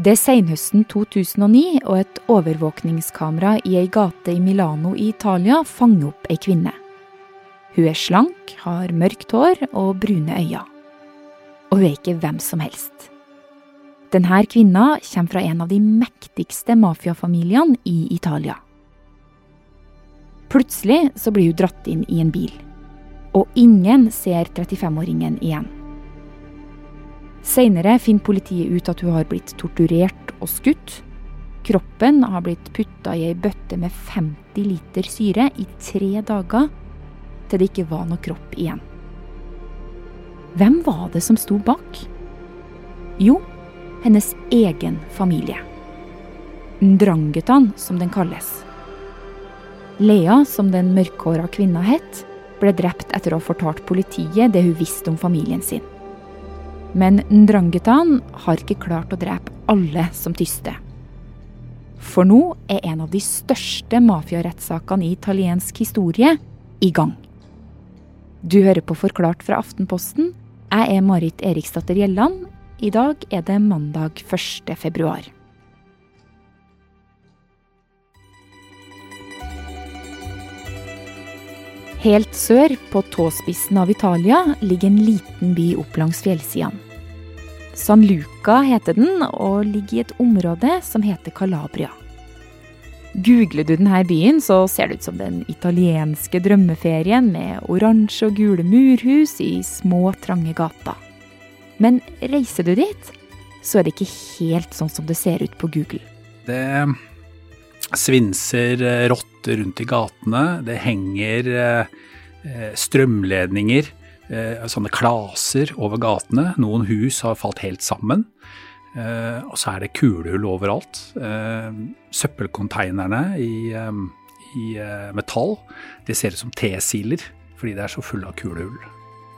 Det er senhøsten 2009, og et overvåkningskamera i ei gate i Milano i Italia fanger opp ei kvinne. Hun er slank, har mørkt hår og brune øyne. Og hun er ikke hvem som helst. Denne kvinna kommer fra en av de mektigste mafiafamiliene i Italia. Plutselig så blir hun dratt inn i en bil. Og ingen ser 35-åringen igjen. Seinere finner politiet ut at hun har blitt torturert og skutt. Kroppen har blitt putta i ei bøtte med 50 liter syre i tre dager, til det ikke var noe kropp igjen. Hvem var det som sto bak? Jo, hennes egen familie. Ndrangetan, som den kalles. Lea, som den mørkhåra kvinna het, ble drept etter å ha fortalt politiet det hun visste om familien sin. Men Ndrangetan har ikke klart å drepe alle som tyster. For nå er en av de største mafiarettssakene i italiensk historie i gang. Du hører på Forklart fra Aftenposten. Jeg er Marit Eriksdatter Gjelland. I dag er det mandag 1. februar. Helt sør, på tåspissen av Italia, ligger en liten by opp langs fjellsidene. San Luca heter den, og ligger i et område som heter Calabria. Googler du denne byen, så ser det ut som den italienske drømmeferien med oransje og gule murhus i små, trange gater. Men reiser du dit, så er det ikke helt sånn som det ser ut på Google. Det svinser eh, rotter rundt i gatene. Det henger eh, eh, strømledninger, sånne klaser over gatene. Noen hus har falt helt sammen. Og så er det kulehull overalt. Søppelkonteinerne i, i metall det ser ut som T-siler fordi det er så fulle av kulehull.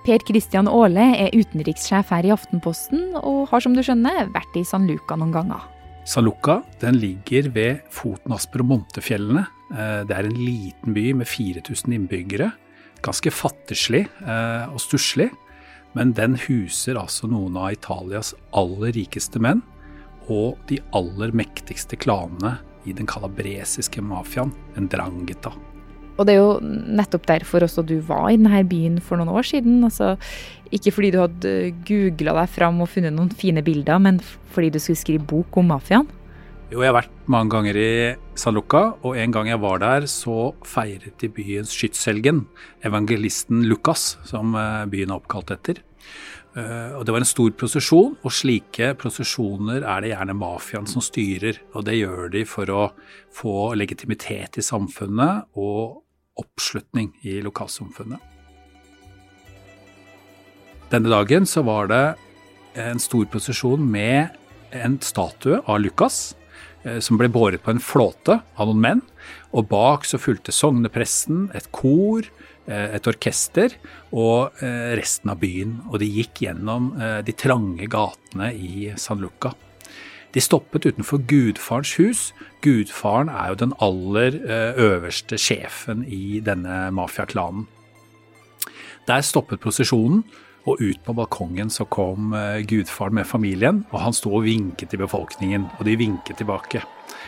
Per Christian Aale er utenrikssjef her i Aftenposten, og har som du skjønner vært i San Luca noen ganger. Den ligger ved foten av Spromontefjellene. Eh, det er en liten by med 4000 innbyggere. Ganske fattigslig eh, og stusslig. Men den huser altså noen av Italias aller rikeste menn og de aller mektigste klanene i den kalabresiske mafiaen, en Drangheta. Og det er jo nettopp derfor også du var i denne byen for noen år siden. Altså, ikke fordi du hadde googla deg fram og funnet noen fine bilder, men fordi du skulle skrive bok om mafiaen. Jo, jeg har vært mange ganger i San og en gang jeg var der, så feiret de byens skytshelgen, evangelisten Lukas, som eh, byen er oppkalt etter. Uh, og Det var en stor prosesjon, og slike prosesjoner er det gjerne mafiaen som styrer. Og det gjør de for å få legitimitet i samfunnet og oppslutning i lokalsamfunnet. Denne dagen så var det en stor prosesjon med en statue av Lukas uh, som ble båret på en flåte av noen menn. Og bak så fulgte sognepresten, et kor, Eh, et orkester og eh, resten av byen. Og de gikk gjennom eh, de trange gatene i San Luca. De stoppet utenfor gudfarens hus. Gudfaren er jo den aller øverste sjefen i denne mafiaklanen. Der stoppet prosesjonen, og ut på balkongen så kom gudfaren med familien. Og han sto og vinket til befolkningen, og de vinket tilbake.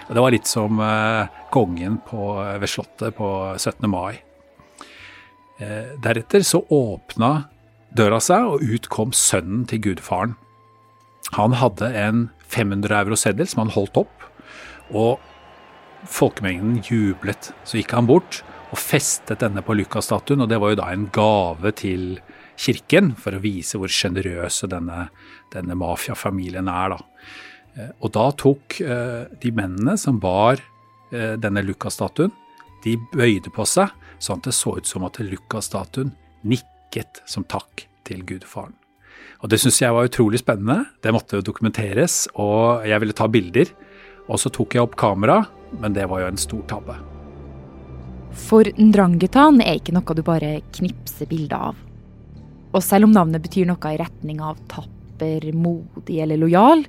Og Det var litt som kongen på, ved Slottet på 17. mai. Eh, deretter så åpna døra seg, og ut kom sønnen til gudfaren. Han hadde en 500 euro-seddel som han holdt opp, og folkemengden jublet. Så gikk han bort og festet denne på Lukas-statuen, og det var jo da en gave til kirken for å vise hvor sjenerøse denne, denne mafiafamilien er. da. Eh, og da tok eh, de mennene som bar denne Lukas-statuen, de bøyde på seg sånn at det så ut som at Lukas-statuen nikket som takk til gudfaren. Og Det syns jeg var utrolig spennende. Det måtte jo dokumenteres, og jeg ville ta bilder. Og så tok jeg opp kamera, men det var jo en stor tabbe. For Ndrangetan er ikke noe du bare knipser bilder av. Og selv om navnet betyr noe i retning av tapper, modig eller lojal,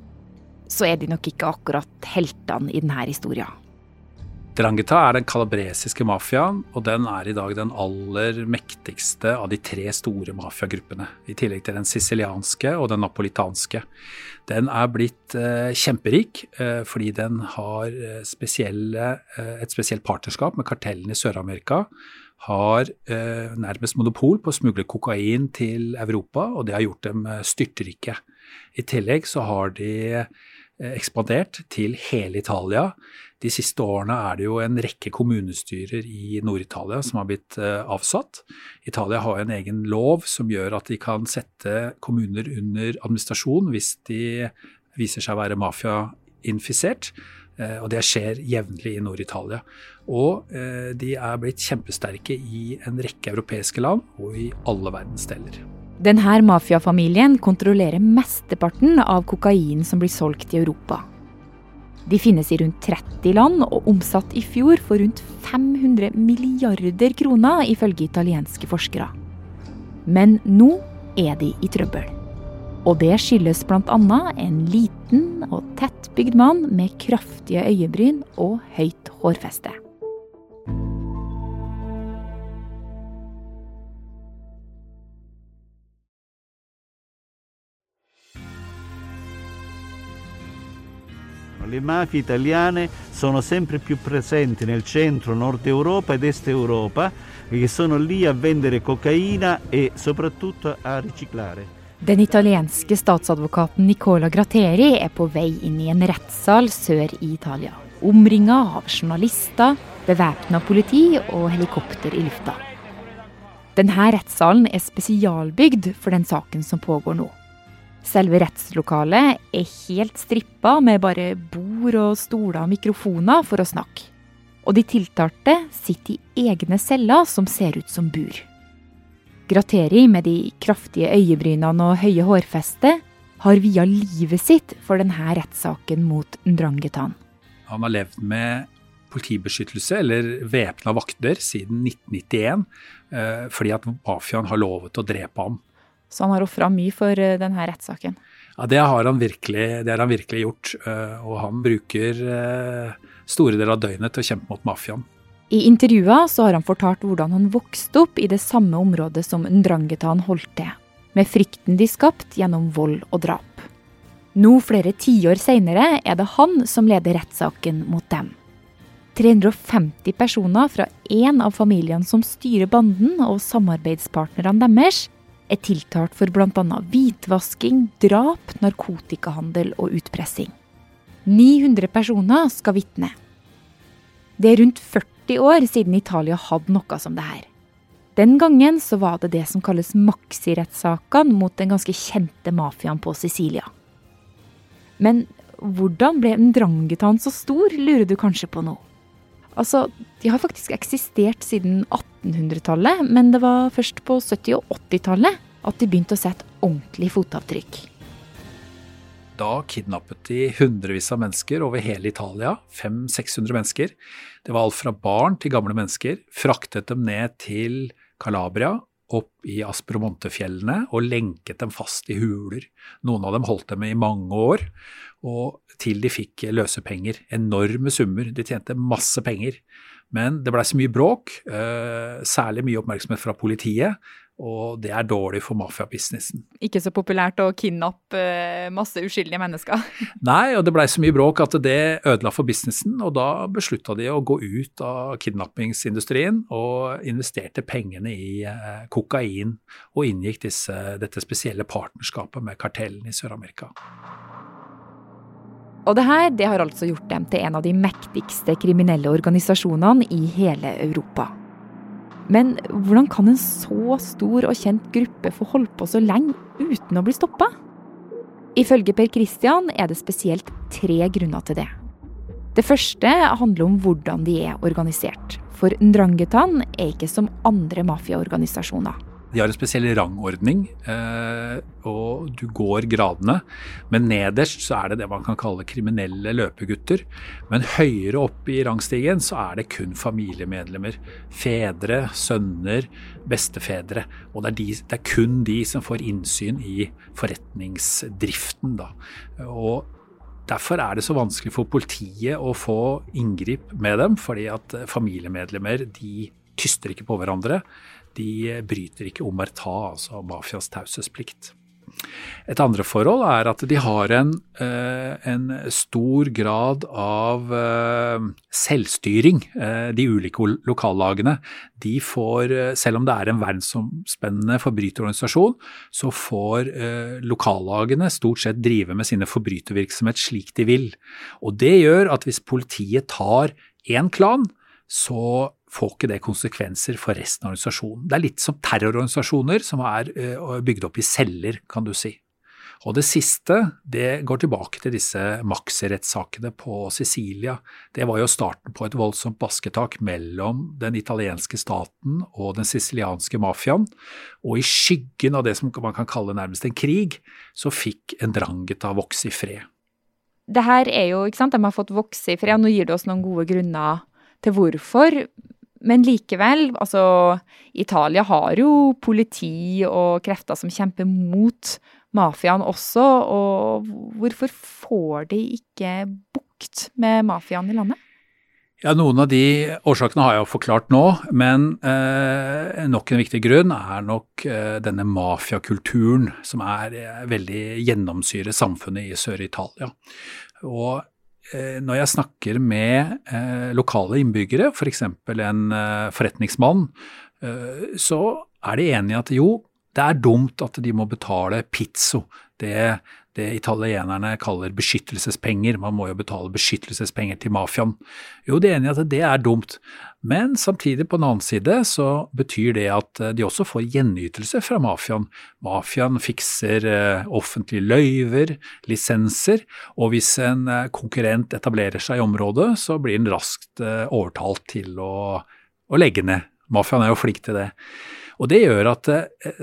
så er de nok ikke akkurat heltene i denne historien. Drangheta er den kalabresiske mafiaen, og den er i dag den aller mektigste av de tre store mafiagruppene. I tillegg til den sicilianske og den napolitanske. Den er blitt eh, kjemperik eh, fordi den har eh, spesielle, eh, et spesielt partnerskap med kartellene i Sør-Amerika. Har eh, nærmest monopol på å smugle kokain til Europa, og det har gjort dem eh, styrtrike. I tillegg så har de ekspandert til hele Italia de siste årene er det jo en rekke kommunestyrer i Nord-Italia som har blitt uh, avsatt. Italia har en egen lov som gjør at de kan sette kommuner under administrasjon hvis de viser seg å være mafiainfisert. Uh, og det skjer jevnlig i Nord-Italia. Og de er blitt kjempesterke i en rekke europeiske land og i alle verdensdeler. Denne mafiafamilien kontrollerer mesteparten av kokain som blir solgt i Europa. De finnes i rundt 30 land og omsatt i fjor for rundt 500 milliarder kroner, ifølge italienske forskere. Men nå er de i trøbbel. Og det skyldes bl.a. en liten og tettbygd mann med kraftige øyebryn og høyt hårfeste. Le mafie italiane sono sempre più presenti nel centro, nord Europa ed est Europa, che sono lì a vendere cocaina e soprattutto a riciclare. Den italienske statsadvokaten Nicola Gratteri er på vei inn i en rettssal sør i Italia. Omringa av journalister, bevæpna politi og helikopter i lufta. Denne rettssalen er spesialbygd for den saken som pågår nå. Selve rettslokalet er helt strippa med bare bord og stoler og mikrofoner for å snakke. Og de tiltalte sitter i egne celler som ser ut som bur. Grateri med de kraftige øyebrynene og høye hårfestet har via livet sitt for denne rettssaken mot Ndrangetan. Han har levd med politibeskyttelse eller væpna vakter siden 1991 eh, fordi at mafiaen har lovet å drepe ham. Så han har ofra mye for eh, denne rettssaken. Ja, det har han virkelig, har han virkelig gjort. Eh, og han bruker eh, store deler av døgnet til å kjempe mot mafiaen. I intervjuer så har han fortalt hvordan han vokste opp i det samme området som Ndrangetan holdt til, med frykten de skapt gjennom vold og drap. Nå, flere tiår seinere, er det han som leder rettssaken mot dem. 350 personer fra én av familiene som styrer banden og samarbeidspartnerne deres, er tiltalt for bl.a. hvitvasking, drap, narkotikahandel og utpressing. 900 personer skal vitne. Det er rundt 40 år siden Italia hadde noe som det her. Den gangen så var det det som kalles maxi-rettssakene mot den ganske kjente mafiaen på Sicilia. Men hvordan ble Ndrangetan så stor, lurer du kanskje på nå? Altså, de har faktisk eksistert siden 1800-tallet, men det var først på 70- og 80-tallet at de begynte å sette ordentlig fotavtrykk. Da kidnappet de hundrevis av mennesker over hele Italia, 500-600 mennesker. Det var alt fra barn til gamle mennesker. Fraktet dem ned til Calabria, opp i Aspromontefjellene og lenket dem fast i huler. Noen av dem holdt dem i mange år, og til de fikk løsepenger. Enorme summer. De tjente masse penger. Men det blei så mye bråk, eh, særlig mye oppmerksomhet fra politiet, og det er dårlig for mafiabusinessen. Ikke så populært å kidnappe eh, masse uskyldige mennesker? Nei, og det blei så mye bråk at det ødela for businessen, og da beslutta de å gå ut av kidnappingsindustrien og investerte pengene i eh, kokain, og inngikk disse, dette spesielle partnerskapet med kartellene i Sør-Amerika. Og det her det har altså gjort dem til en av de mektigste kriminelle organisasjonene i hele Europa. Men hvordan kan en så stor og kjent gruppe få holdt på så lenge uten å bli stoppa? Ifølge Per Christian er det spesielt tre grunner til det. Det første handler om hvordan de er organisert. For Ndrangetan er ikke som andre mafiaorganisasjoner. De har en spesiell rangordning, eh, og du går gradene. Men nederst så er det det man kan kalle kriminelle løpegutter. Men høyere opp i rangstigen så er det kun familiemedlemmer. Fedre, sønner, bestefedre. Og det er, de, det er kun de som får innsyn i forretningsdriften, da. Og Derfor er det så vanskelig for politiet å få inngrip med dem, fordi at familiemedlemmer de tyster ikke på hverandre. De bryter ikke omerta, altså mafias taushetsplikt. Et andre forhold er at de har en, eh, en stor grad av eh, selvstyring, eh, de ulike lokallagene. De får, selv om det er en verdensomspennende forbryterorganisasjon, så får lokallagene stort sett drive med sine forbrytervirksomhet slik de vil. Og det gjør at hvis politiet tar én klan, så får ikke det konsekvenser for resten av organisasjonen. Det er litt som terrororganisasjoner som er eh, bygd opp i celler, kan du si. Og det siste det går tilbake til disse Maxi-rettssakene på Sicilia. Det var jo starten på et voldsomt basketak mellom den italienske staten og den sicilianske mafiaen. Og i skyggen av det som man kan kalle nærmest en krig, så fikk en Drangheta vokse i fred. Det her er jo, ikke sant, De har fått vokse i fred. og Nå gir det oss noen gode grunner til hvorfor. Men likevel, altså Italia har jo politi og krefter som kjemper mot mafiaen også, og hvorfor får de ikke bukt med mafiaen i landet? Ja, Noen av de årsakene har jeg jo forklart nå, men eh, nok en viktig grunn er nok eh, denne mafiakulturen som er eh, veldig gjennomsyrer samfunnet i Sør-Italia. Og når jeg snakker med eh, lokale innbyggere, f.eks. For en eh, forretningsmann, så er de enige at jo, det er dumt at de må betale pizzo, det, det italienerne kaller beskyttelsespenger. Man må jo betale beskyttelsespenger til mafiaen. Jo, de er enig i at det er dumt, men samtidig, på den annen side, så betyr det at de også får gjenytelse fra mafiaen. Mafiaen fikser eh, offentlige løyver, lisenser, og hvis en eh, konkurrent etablerer seg i området, så blir den raskt eh, overtalt til å, å legge ned. Mafiaen er jo flink til det. Og det gjør at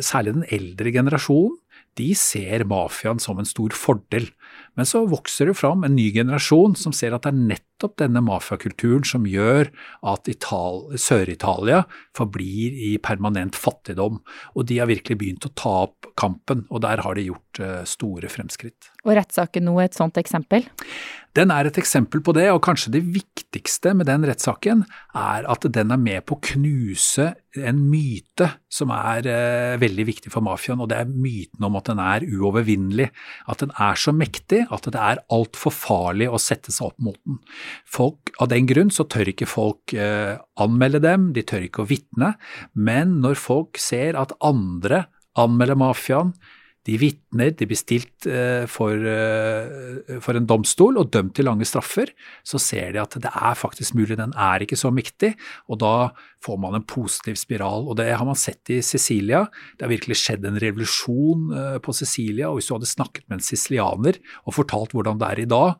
særlig den eldre generasjonen de ser mafiaen som en stor fordel. Men så vokser det fram en ny generasjon som ser at det er nettopp denne mafiakulturen som gjør at Sør-Italia forblir i permanent fattigdom. Og de har virkelig begynt å ta opp kampen, og der har de gjort uh, store fremskritt. Og rettssaken nå et sånt eksempel? Den er et eksempel på det, og kanskje det viktigste med den rettssaken er at den er med på å knuse en myte som er eh, veldig viktig for mafiaen, og det er myten om at den er uovervinnelig. At den er så mektig at det er altfor farlig å sette seg opp mot den. Folk, av den grunn så tør ikke folk eh, anmelde dem, de tør ikke å vitne, men når folk ser at andre anmelder mafiaen, de vitner, de blir stilt eh, for, eh, for, en domstol og dømt til lange straffer. Så ser de at det er faktisk mulig, den er ikke så mektig, og da får man en positiv spiral. Og det har man sett i Sicilia. Det har virkelig skjedd en revolusjon eh, på Sicilia. Og hvis du hadde snakket med en sicilianer og fortalt hvordan det er i dag,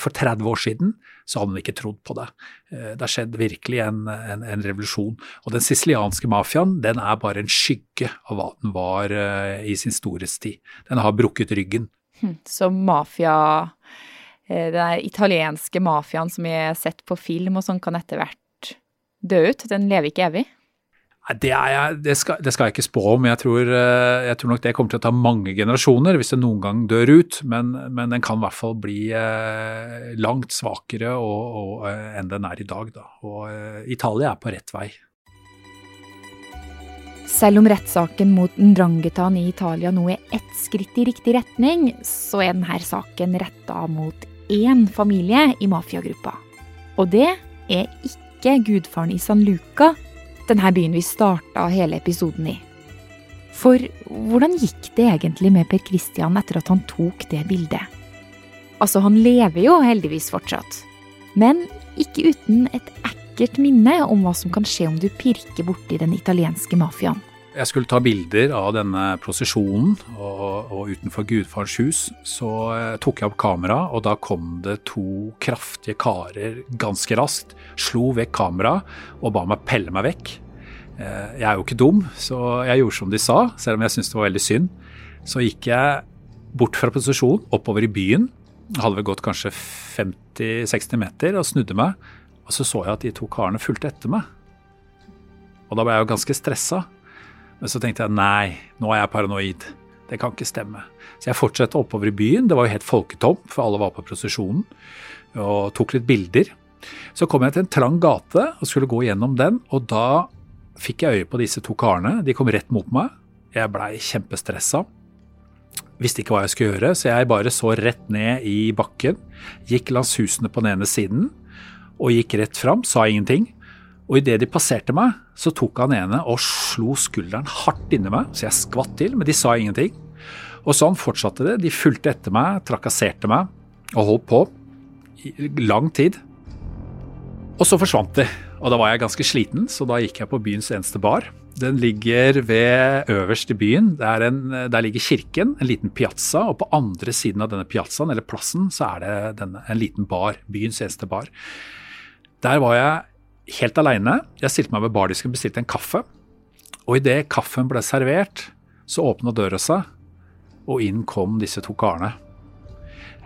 for 30 år siden, så hadde han ikke trodd på det. Det har skjedd virkelig en, en, en revolusjon. Og den sicilianske mafiaen, den er bare en skygge av hva den var i sin store storhetstid. Den har brukket ryggen. Hm, så mafia eh, Den italienske mafiaen som vi har sett på film og sånn, kan etter hvert dø ut? Den lever ikke evig? Det, jeg, det, skal, det, skal, jeg ikke spå om. Jeg tror, eh, jeg tror, nok det kommer til å ta mange generasjoner hvis det noen gang dør ut. Men, men den kan i hvert fall bli eh, langt svakere og, og, enn den er i dag. Da. Og Italia er på rett vei. Selv om rettssaken mot Ndrangetan i Italia nå er ett skritt i riktig retning, så er denne saken retta mot én familie i mafiagruppa. Og det er ikke gudfaren i San Luca, denne byen vi starta hele episoden i. For hvordan gikk det egentlig med Per Christian etter at han tok det bildet? Altså, han lever jo heldigvis fortsatt. Men ikke uten et ekkelt vakkert minne om hva som kan skje om du pirker borti den italienske mafiaen. Jeg skulle ta bilder av denne prosesjonen, og, og utenfor gudfars hus så eh, tok jeg opp kamera, og da kom det to kraftige karer ganske raskt, slo vekk kameraet og ba meg pelle meg vekk. Eh, jeg er jo ikke dum, så jeg gjorde som de sa, selv om jeg syntes det var veldig synd. Så gikk jeg bort fra posisjonen, oppover i byen, hadde vel gått kanskje 50-60 meter, og snudde meg og så så jeg at de to karene fulgte etter meg. Og da ble jeg jo ganske stressa. Men så tenkte jeg nei, nå er jeg paranoid. det kan ikke stemme. Så jeg fortsatte oppover i byen. Det var jo helt folketom, for alle var på prosesjonen. Og tok litt bilder. Så kom jeg til en trang gate og skulle gå gjennom den, og da fikk jeg øye på disse to karene. De kom rett mot meg. Jeg blei kjempestressa. Visste ikke hva jeg skulle gjøre, så jeg bare så rett ned i bakken. Gikk langs husene på den ene siden og gikk rett fram, sa ingenting. Og idet de passerte meg, så tok han ene og slo skulderen hardt inni meg, så jeg skvatt til, men de sa ingenting. Og sånn fortsatte det. De fulgte etter meg, trakasserte meg og holdt på i lang tid. Og så forsvant de, og da var jeg ganske sliten, så da gikk jeg på byens eneste bar. Den ligger ved øverst i byen. En, der ligger kirken, en liten piazza, og på andre siden av denne piazzaen, eller plassen, så er det denne, en liten bar. Byens eneste bar. Der var jeg helt aleine. Jeg stilte meg ved bardisken og bestilte en kaffe. Og idet kaffen ble servert, så åpna døra seg, og inn kom disse to karene.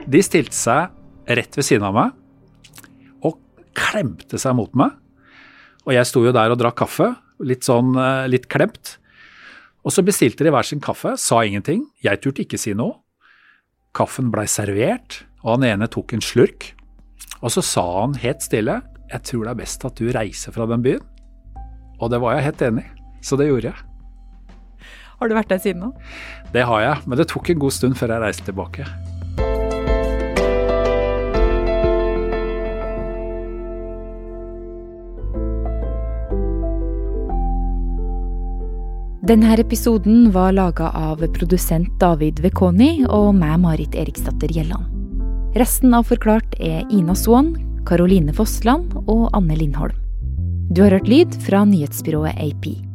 De stilte seg rett ved siden av meg og klemte seg mot meg. Og jeg sto jo der og drakk kaffe, litt sånn eh, litt klemt. Og så bestilte de hver sin kaffe, sa ingenting. Jeg turte ikke si noe. Kaffen blei servert, og han ene tok en slurk. Og så sa han helt stille jeg tror det er best at du reiser fra den byen. Og det var jeg helt enig i, så det gjorde jeg. Har du vært der siden nå? Det har jeg, men det tok en god stund før jeg reiste tilbake. Denne episoden var laga av produsent David Vekoni og meg, Marit Eriksdatter Gjelland. Resten av Forklart er Ina Swann, Karoline Fossland og Anne Lindholm. Du har hørt lyd fra nyhetsbyrået AP.